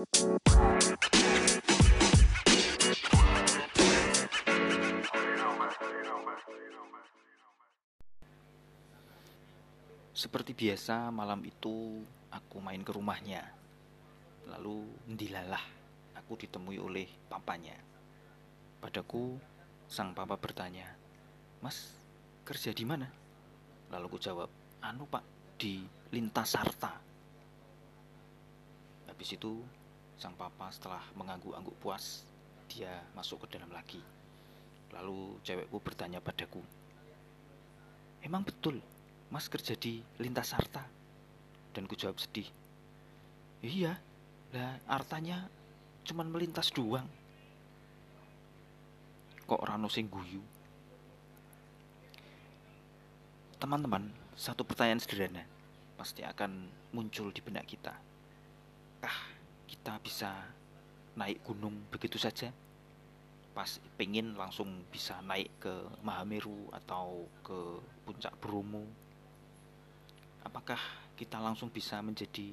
Seperti biasa, malam itu aku main ke rumahnya. Lalu, ndilalah, aku ditemui oleh papanya. Padaku, sang papa bertanya, "Mas, kerja di mana?" Lalu ku jawab, "Anu, Pak, di Lintas Sarta." Habis itu, sang papa setelah mengangguk-angguk puas, dia masuk ke dalam lagi. Lalu cewekku bertanya padaku, "Emang betul Mas kerja di lintas harta? Dan ku jawab sedih Iya Lah artanya cuman melintas doang. Kok rano sing guyu? Teman-teman Satu pertanyaan sederhana Pasti akan muncul di benak kita. Kah kita bisa naik gunung begitu saja? Pas pengen langsung bisa naik ke Mahameru atau ke puncak Bromo apakah kita langsung bisa menjadi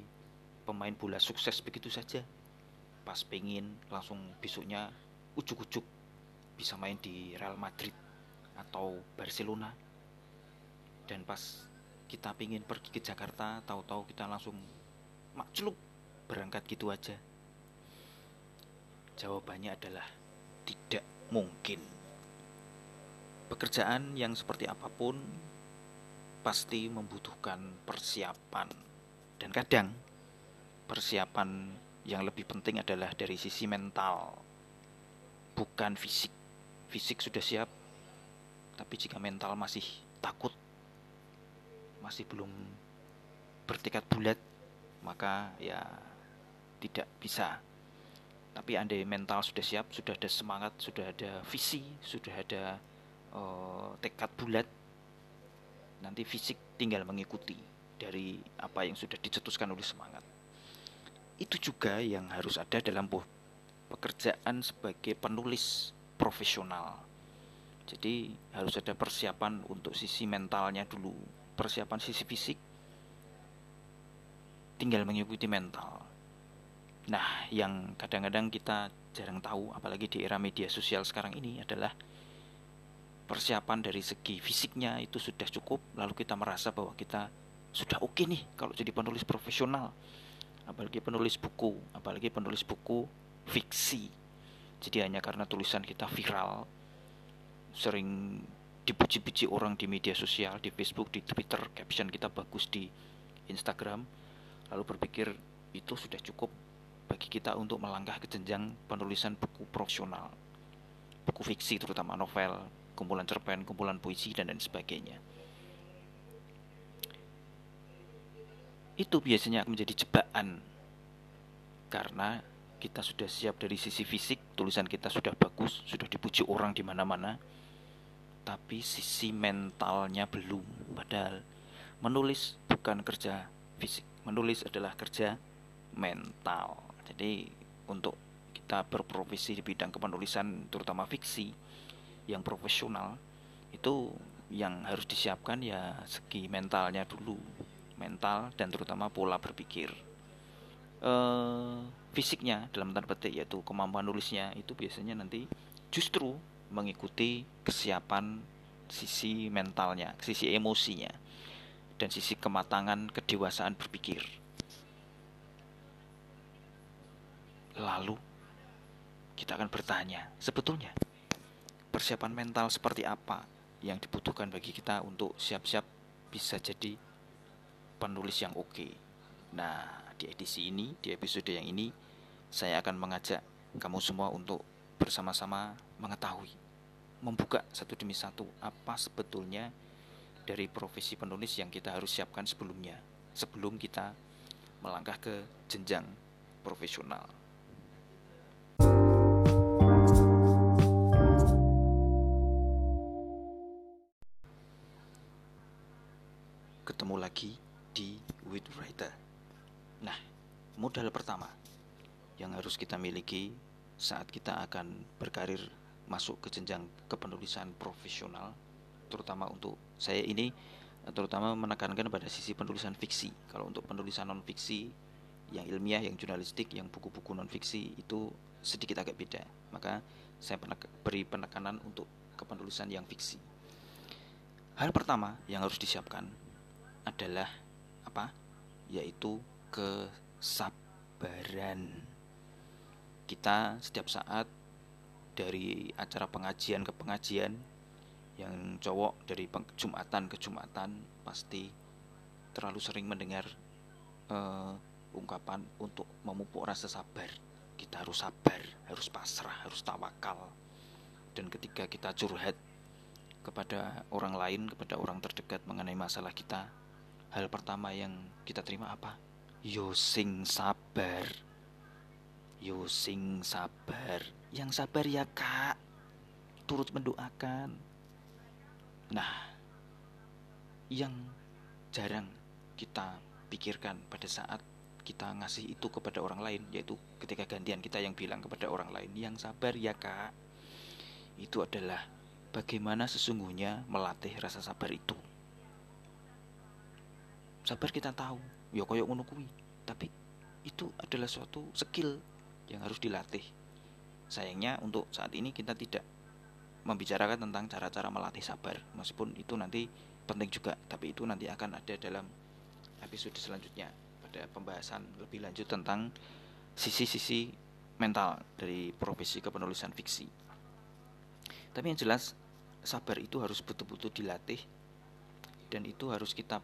pemain bola sukses begitu saja? Pas pengen langsung besoknya ujuk-ujuk bisa main di Real Madrid atau Barcelona. Dan pas kita pengen pergi ke Jakarta, tahu-tahu kita langsung makclub berangkat gitu aja. Jawabannya adalah tidak mungkin. Pekerjaan yang seperti apa pun pasti membutuhkan persiapan. Dan kadang persiapan yang lebih penting adalah dari sisi mental, bukan fisik. Fisik sudah siap, tapi jika mental masih takut, masih belum bertekad bulat, maka ya tidak bisa. Tapi andai mental sudah siap, sudah ada semangat, sudah ada visi, sudah ada uh, tekad bulat, nanti fisik tinggal mengikuti dari apa yang sudah dicetuskan oleh semangat. Itu juga yang harus ada dalam pekerjaan sebagai penulis profesional. Jadi harus ada persiapan untuk sisi mentalnya dulu, persiapan sisi fisik tinggal mengikuti mental. Nah, yang kadang-kadang kita jarang tahu apalagi di era media sosial sekarang ini adalah persiapan dari segi fisiknya itu sudah cukup lalu kita merasa bahwa kita sudah oke okay nih kalau jadi penulis profesional. Apalagi penulis buku apalagi penulis buku fiksi. Jadi hanya karena tulisan kita viral sering dipuji-puji orang di media sosial di Facebook di Twitter caption kita bagus di Instagram lalu berpikir itu sudah cukup bagi kita untuk melangkah ke jenjang penulisan buku profesional buku fiksi terutama novel kumpulan cerpen, kumpulan puisi, dan lain sebagainya. Itu biasanya menjadi jebakan karena kita sudah siap dari sisi fisik, tulisan kita sudah bagus, sudah dipuji orang di mana-mana, tapi sisi mentalnya belum. Padahal menulis bukan kerja fisik, menulis adalah kerja mental. Jadi untuk kita berprofesi di bidang kepenulisan terutama fiksi yang profesional itu yang harus disiapkan ya segi mentalnya dulu. Mental dan terutama pola berpikir. E, fisiknya dalam tanda petik yaitu kemampuan nulisnya itu biasanya nanti justru mengikuti kesiapan sisi mentalnya sisi emosinya dan sisi kematangan kedewasaan berpikir lalu kita akan bertanya sebetulnya persiapan mental seperti apa yang dibutuhkan bagi kita untuk siap-siap bisa jadi penulis yang oke. Nah, di edisi ini, di episode yang ini, saya akan mengajak kamu semua untuk bersama-sama mengetahui, membuka satu demi satu apa sebetulnya dari profesi penulis yang kita harus siapkan sebelumnya, sebelum kita melangkah ke jenjang profesional. Ketemu lagi di Writer. Nah, modal pertama yang harus kita miliki saat kita akan berkarir masuk ke jenjang kepenulisan profesional, terutama untuk saya ini terutama menekankan pada sisi penulisan fiksi. Kalau untuk penulisan non fiksi yang ilmiah, yang jurnalistik, yang buku-buku non fiksi itu sedikit agak beda. Maka saya beri penekanan untuk kepenulisan yang fiksi. Hal pertama yang harus disiapkan adalah apa? Yaitu kesabaran. Kita setiap saat dari acara pengajian ke pengajian yang cowok dari jumatan ke jumatan pasti terlalu sering mendengar uh, ungkapan untuk memupuk rasa sabar. Kita harus sabar, harus pasrah, harus tawakal. Dan ketika kita curhat kepada orang lain, kepada orang terdekat mengenai masalah kita, hal pertama yang kita terima apa? Yo sing sabar. Yo sing sabar. Yang sabar ya kak. Turut mendoakan. Nah, yang jarang kita pikirkan pada saat kita ngasih itu kepada orang lain yaitu ketika gantian kita yang bilang kepada orang lain yang sabar ya kak itu adalah bagaimana sesungguhnya melatih rasa sabar itu sabar kita tahu. Ya koyok ngono tapi itu adalah suatu skill yang harus dilatih. Sayangnya untuk saat ini kita tidak membicarakan tentang cara-cara melatih sabar. Meskipun itu nanti penting juga tapi itu nanti akan ada dalam episode selanjutnya. Pada pembahasan lebih lanjut tentang sisi-sisi mental dari profesi kepenulisan fiksi. Tapi yang jelas sabar itu harus betul-betul dilatih dan itu harus kita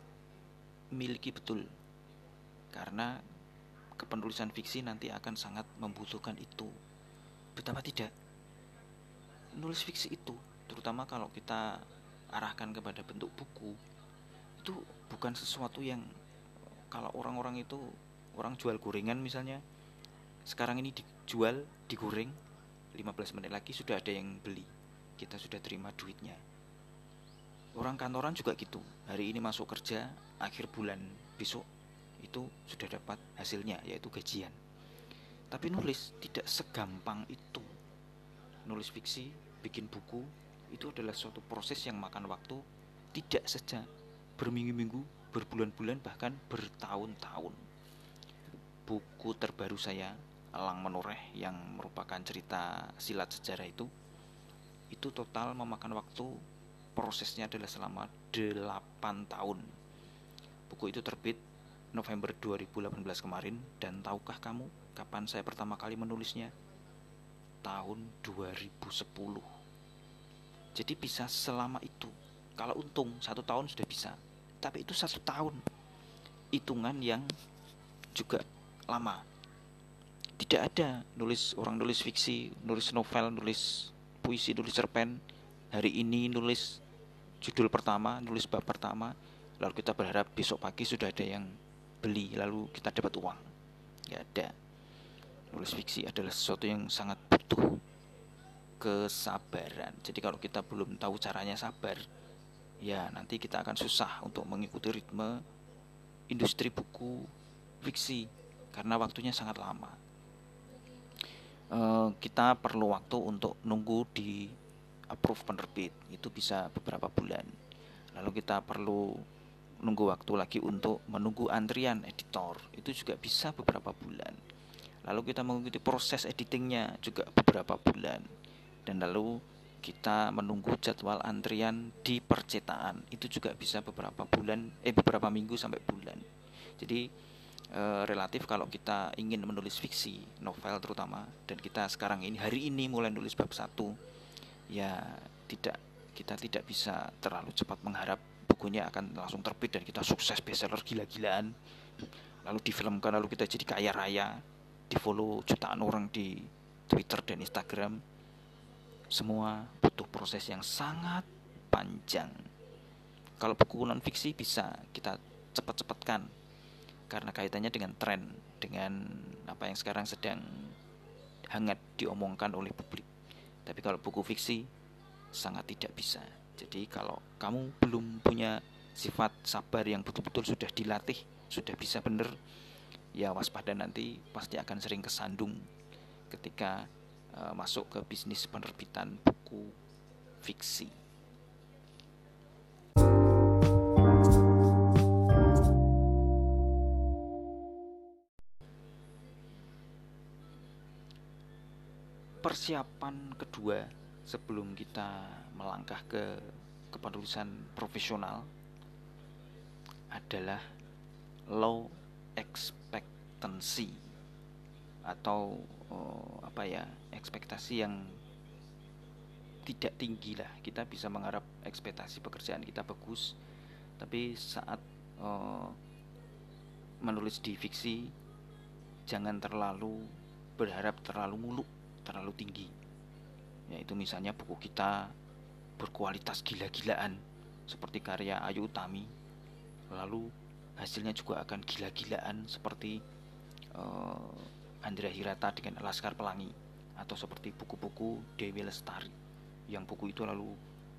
miliki betul karena kepenulisan fiksi nanti akan sangat membutuhkan itu. Betapa tidak? Nulis fiksi itu, terutama kalau kita arahkan kepada bentuk buku, itu bukan sesuatu yang kalau orang-orang itu orang jual gorengan misalnya sekarang ini dijual digoreng 15 menit lagi sudah ada yang beli kita sudah terima duitnya orang kantoran juga gitu hari ini masuk kerja akhir bulan besok itu sudah dapat hasilnya yaitu gajian tapi nulis tidak segampang itu nulis fiksi bikin buku itu adalah suatu proses yang makan waktu tidak saja berminggu-minggu berbulan-bulan bahkan bertahun-tahun. Buku terbaru saya Elang Menoreh yang merupakan cerita silat sejarah itu itu total memakan waktu prosesnya adalah selama 8 tahun. Buku itu terbit November 2018 kemarin dan tahukah kamu kapan saya pertama kali menulisnya? Tahun 2010. Jadi bisa selama itu. Kalau untung satu tahun sudah bisa tapi itu satu tahun hitungan yang juga lama tidak ada nulis orang nulis fiksi nulis novel nulis puisi nulis cerpen hari ini nulis judul pertama nulis bab pertama lalu kita berharap besok pagi sudah ada yang beli lalu kita dapat uang nggak ada nulis fiksi adalah sesuatu yang sangat butuh kesabaran jadi kalau kita belum tahu caranya sabar ya nanti kita akan susah untuk mengikuti ritme industri buku fiksi karena waktunya sangat lama. E, kita perlu waktu untuk nunggu di approve penerbit itu bisa beberapa bulan. Lalu kita perlu nunggu waktu lagi untuk menunggu antrian editor. Itu juga bisa beberapa bulan. Lalu kita mengikuti proses editingnya juga beberapa bulan. Dan lalu kita menunggu jadwal antrian di percetakan. Itu juga bisa beberapa bulan eh beberapa minggu sampai bulan. Jadi e, relatif kalau kita ingin menulis fiksi novel terutama dan kita sekarang ini hari ini mulai nulis bab satu ya tidak kita tidak bisa terlalu cepat mengharap bukunya akan langsung terbit dan kita sukses bestseller gila-gilaan lalu difilmkan lalu kita jadi kaya raya di follow jutaan orang di Twitter dan Instagram semua butuh proses yang sangat panjang. Kalau buku non fiksi bisa kita cepat-cepatkan karena kaitannya dengan tren, dengan apa yang sekarang sedang hangat diomongkan oleh publik. Tapi kalau buku fiksi sangat tidak bisa. Jadi kalau kamu belum punya sifat sabar yang betul-betul sudah dilatih, sudah bisa benar, ya waspada nanti pasti akan sering kesandung ketika e, masuk ke bisnis penerbitan buku fiksi. Persiapan kedua sebelum kita melangkah ke kepenulisan profesional adalah low expectancy atau oh, apa ya ekspektasi yang tidak tinggi lah. Kita bisa mengharap ekspektasi pekerjaan kita bagus tapi saat oh, menulis di fiksi jangan terlalu berharap terlalu muluk terlalu tinggi. Yaitu misalnya buku kita berkualitas gila-gilaan seperti karya Ayu Utami. Lalu hasilnya juga akan gila-gilaan seperti uh, Andrea Hirata dengan Laskar Pelangi atau seperti buku-buku Dewi Lestari. Yang buku itu lalu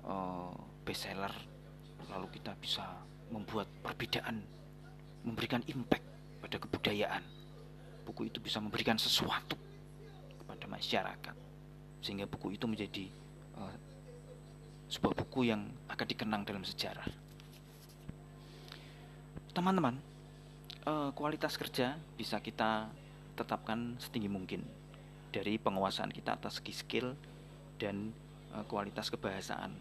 uh, bestseller. Lalu kita bisa membuat perbedaan memberikan impact pada kebudayaan. Buku itu bisa memberikan sesuatu kepada masyarakat. Sehingga buku itu menjadi uh, sebuah buku yang akan dikenang dalam sejarah. Teman-teman, uh, kualitas kerja bisa kita tetapkan setinggi mungkin dari penguasaan kita atas skill dan uh, kualitas kebahasaan.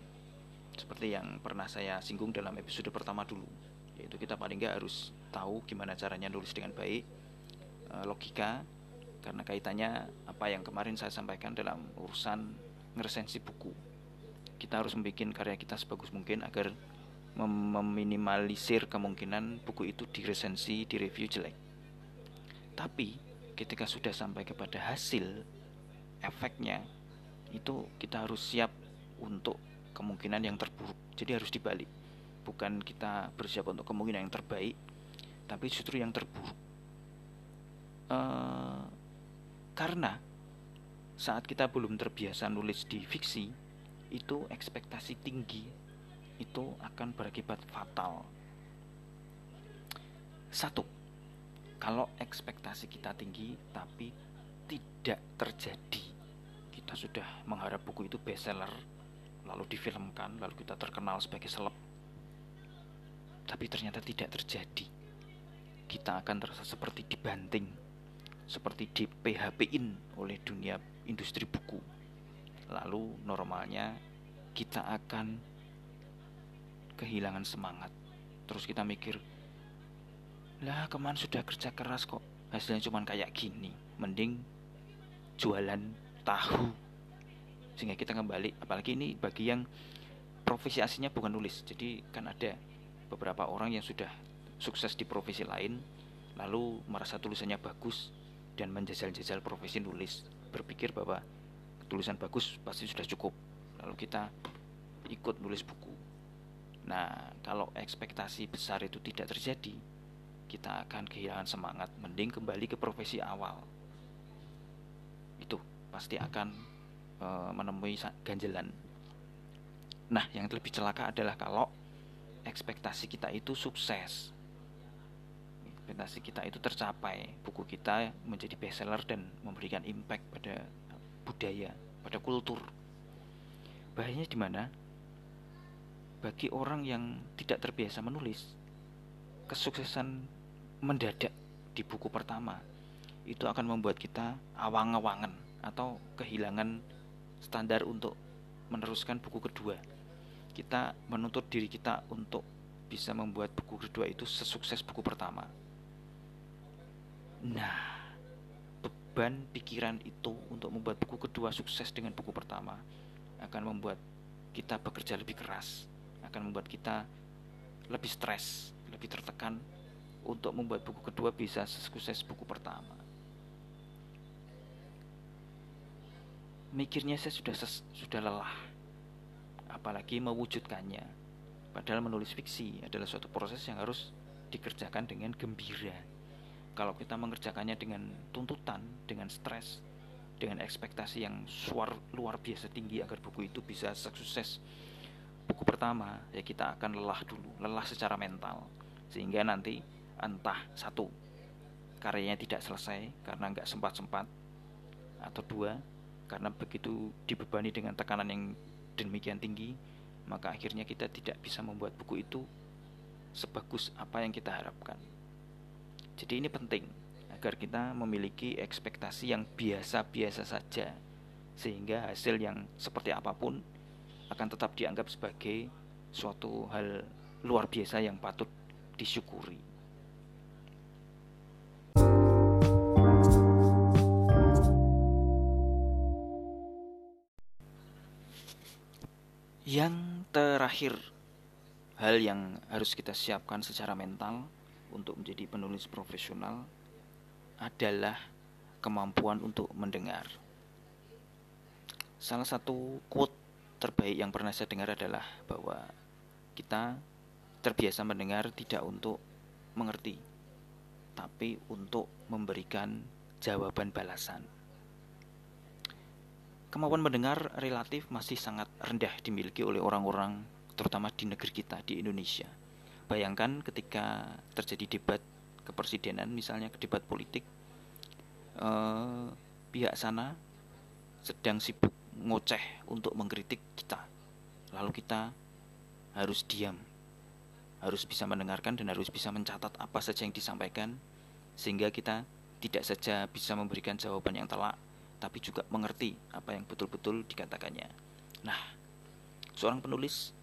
Seperti yang pernah saya singgung dalam episode pertama dulu, yaitu kita paling nggak harus tahu gimana caranya nulis dengan baik, uh, logika, karena kaitannya apa yang kemarin saya sampaikan dalam urusan ngeresensi buku. Kita harus membuat karya kita sebagus mungkin agar mem meminimalisir kemungkinan buku itu diresensi, direview jelek. Tapi ketika sudah sampai kepada hasil efeknya itu kita harus siap untuk kemungkinan yang terburuk. Jadi harus dibalik. Bukan kita bersiap untuk kemungkinan yang terbaik, tapi justru yang terburuk. Uh, karena saat kita belum terbiasa nulis di fiksi, itu ekspektasi tinggi itu akan berakibat fatal. Satu, kalau ekspektasi kita tinggi tapi tidak terjadi, kita sudah mengharap buku itu bestseller, lalu difilmkan, lalu kita terkenal sebagai seleb, tapi ternyata tidak terjadi. Kita akan terasa seperti dibanting seperti di PHP-in oleh dunia industri buku. Lalu normalnya kita akan kehilangan semangat. Terus kita mikir, lah ke mana sudah kerja keras kok hasilnya cuma kayak gini. Mending jualan tahu. Sehingga kita kembali, apalagi ini bagi yang profesi aslinya bukan nulis. Jadi kan ada beberapa orang yang sudah sukses di profesi lain, lalu merasa tulisannya bagus, dan menjajal-jajal profesi nulis berpikir bahwa tulisan bagus pasti sudah cukup. Lalu kita ikut nulis buku. Nah kalau ekspektasi besar itu tidak terjadi kita akan kehilangan semangat mending kembali ke profesi awal. Itu pasti akan e, menemui ganjelan. Nah yang lebih celaka adalah kalau ekspektasi kita itu sukses. Ekspektasi kita itu tercapai buku kita menjadi bestseller dan memberikan impact pada budaya pada kultur. Bahayanya di mana? Bagi orang yang tidak terbiasa menulis kesuksesan mendadak di buku pertama itu akan membuat kita awang-awangan atau kehilangan standar untuk meneruskan buku kedua. Kita menuntut diri kita untuk bisa membuat buku kedua itu sesukses buku pertama. Nah, beban pikiran itu untuk membuat buku kedua sukses dengan buku pertama akan membuat kita bekerja lebih keras, akan membuat kita lebih stres, lebih tertekan untuk membuat buku kedua bisa sukses buku pertama. Mikirnya saya sudah ses sudah lelah, apalagi mewujudkannya. Padahal menulis fiksi adalah suatu proses yang harus dikerjakan dengan gembira kalau kita mengerjakannya dengan tuntutan, dengan stres, dengan ekspektasi yang suar, luar biasa tinggi agar buku itu bisa sukses. Buku pertama ya kita akan lelah dulu, lelah secara mental, sehingga nanti entah satu karyanya tidak selesai karena nggak sempat-sempat, atau dua karena begitu dibebani dengan tekanan yang demikian tinggi, maka akhirnya kita tidak bisa membuat buku itu sebagus apa yang kita harapkan. Jadi ini penting agar kita memiliki ekspektasi yang biasa-biasa saja sehingga hasil yang seperti apa pun akan tetap dianggap sebagai suatu hal luar biasa yang patut disyukuri. Yang terakhir, hal yang harus kita siapkan secara mental untuk menjadi penulis profesional adalah kemampuan untuk mendengar. Salah satu quote terbaik yang pernah saya dengar adalah bahwa kita terbiasa mendengar tidak untuk mengerti, tapi untuk memberikan jawaban balasan. Kemampuan mendengar relatif masih sangat rendah dimiliki oleh orang-orang, terutama di negeri kita, di Indonesia. Bayangkan ketika terjadi debat kepresidenan, misalnya debat politik, eh, pihak sana sedang sibuk ngoceh untuk mengkritik kita. Lalu kita harus diam, harus bisa mendengarkan dan harus bisa mencatat apa saja yang disampaikan sehingga kita tidak saja bisa memberikan jawaban yang telak tapi juga mengerti apa yang betul-betul dikatakannya. Nah, seorang penulis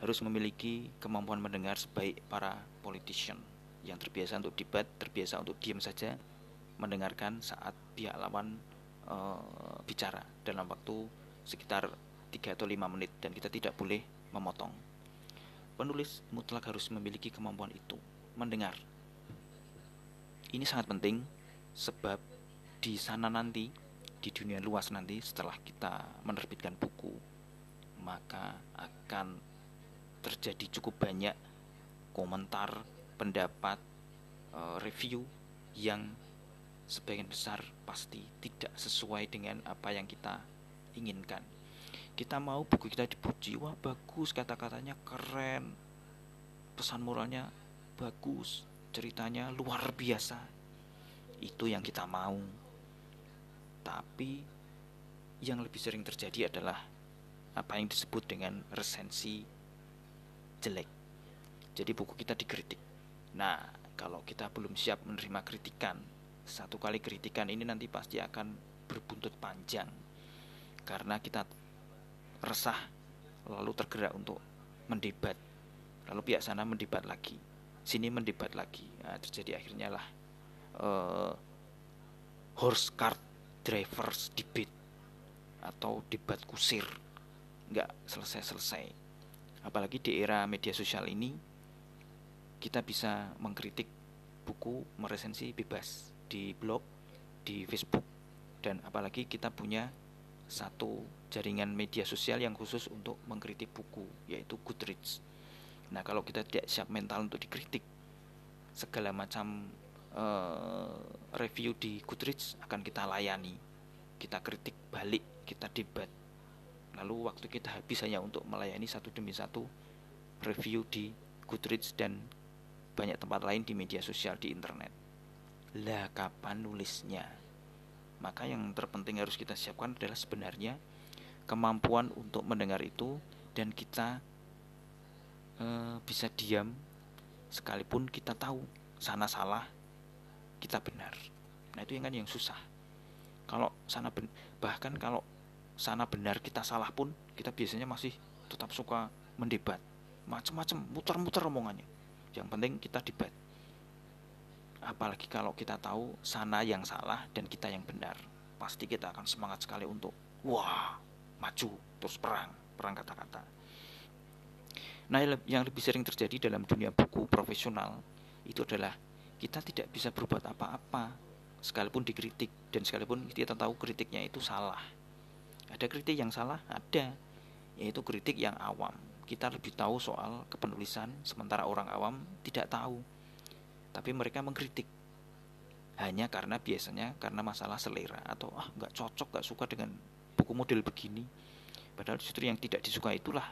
harus memiliki kemampuan mendengar sebaik para politician yang terbiasa untuk debat, terbiasa untuk diam saja mendengarkan saat pihak lawan e, bicara dalam waktu sekitar 3 atau 5 menit dan kita tidak boleh memotong. Penulis mutlak harus memiliki kemampuan itu, mendengar. Ini sangat penting sebab di sana nanti, di dunia luas nanti setelah kita menerbitkan buku, maka akan terjadi cukup banyak komentar, pendapat, eh, review yang sebagian besar pasti tidak sesuai dengan apa yang kita inginkan. Kita mau buku kita dipuji, wah bagus kata-katanya keren, pesan moralnya bagus, ceritanya luar biasa. Itu yang kita mau. Tapi yang lebih sering terjadi adalah apa yang disebut dengan resensi jelek. Jadi buku kita dikritik. Nah, kalau kita belum siap menerima kritikan, satu kali kritikan ini nanti pasti akan berbuntut panjang. Karena kita resah lalu tergerak untuk mendebat. Lalu pihak sana mendebat lagi sini mendebat lagi. Nah, terjadi akhirnya lah uh, horse cart drivers debate atau debat kusir. Nggak selesai-selesai apalagi di era media sosial ini kita bisa mengkritik buku meresensi bebas di blog, di Facebook, dan apalagi kita punya satu jaringan media sosial yang khusus untuk mengkritik buku, yaitu Goodreads. Nah, kalau kita tidak siap mental untuk dikritik, segala macam uh, review di Goodreads akan kita layani, kita kritik balik, kita debat. Lalu waktu kita habis hanya untuk melayani satu demi satu review di Goodreads dan banyak tempat lain di media sosial di internet. Lah kapan nulisnya? Maka yang terpenting harus kita siapkan adalah sebenarnya kemampuan untuk mendengar itu dan kita e, bisa diam sekalipun kita tahu sana salah kita benar. Nah itu yang kan yang susah. Kalau sana bahkan kalau sana benar kita salah pun kita biasanya masih tetap suka mendebat. Macam-macam muter-muter omongannya. Yang penting kita debat. Apalagi kalau kita tahu sana yang salah dan kita yang benar pasti kita akan semangat sekali untuk wah maju terus perang perang kata-kata. Nah yang lebih sering terjadi dalam dunia buku profesional itu adalah kita tidak bisa berbuat apa-apa sekalipun dikritik dan sekalipun kita tahu kritiknya itu salah ada kritik yang salah? Ada. Yaitu kritik yang awam. Kita lebih tahu soal kepenulisan sementara orang awam tidak tahu. Tapi mereka mengkritik. Hanya karena biasanya karena masalah selera atau ah nggak cocok nggak suka dengan buku model begini. Padahal justru yang tidak disuka itulah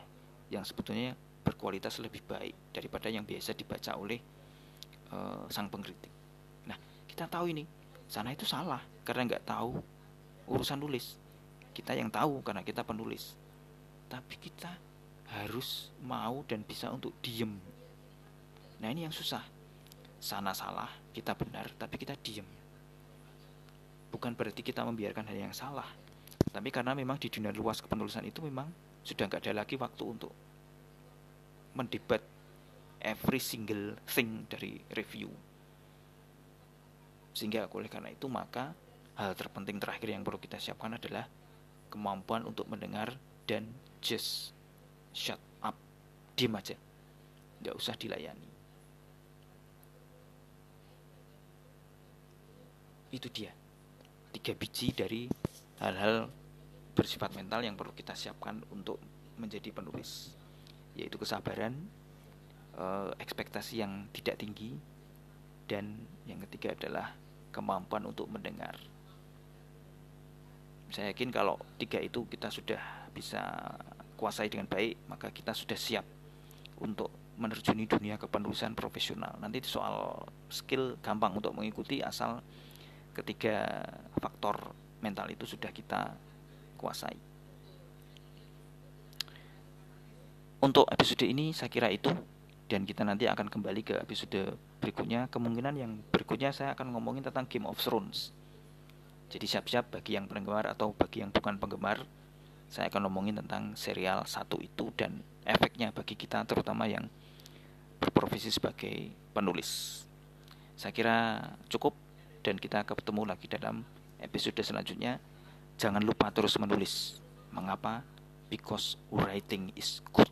yang sebetulnya berkualitas lebih baik daripada yang biasa dibaca oleh uh, sang pengkritik. Nah kita tahu ini. Sana itu salah karena nggak tahu urusan nulis kita yang tahu karena kita penulis tapi kita harus mau dan bisa untuk diem nah ini yang susah sana salah, kita benar, tapi kita diem. Bukan berarti kita membiarkan hal yang salah, Tapi karena memang di dunia luas kepenulisan itu memang sudah nggak ada lagi waktu untuk mendebat every single thing dari review. Sehingga oleh karena itu maka hal terpenting terakhir yang perlu kita siapkan adalah kemampuan untuk mendengar dan just shut up, diam aja, nggak usah dilayani. Itu dia. Tiga biji dari hal-hal bersifat mental yang perlu kita siapkan untuk menjadi penulis yaitu kesabaran eh, ekspektasi yang tidak tinggi dan yang ketiga adalah kemampuan untuk mendengar saya yakin kalau tiga itu kita sudah bisa kuasai dengan baik maka kita sudah siap untuk menerjuni dunia kepenulisan profesional nanti soal skill gampang untuk mengikuti asal ketiga faktor mental itu sudah kita kuasai. Untuk episode ini saya kira itu dan kita nanti akan kembali ke episode berikutnya. Kemungkinan yang berikutnya saya akan ngomongin tentang Game of Thrones. Jadi siap-siap bagi yang penggemar atau bagi yang bukan penggemar, saya akan ngomongin tentang serial satu itu dan efeknya bagi kita terutama yang berprofesi sebagai penulis. Saya kira cukup dan kita ketemu lagi dalam episode selanjutnya. Jangan lupa terus menulis. Mengapa? Because writing is good.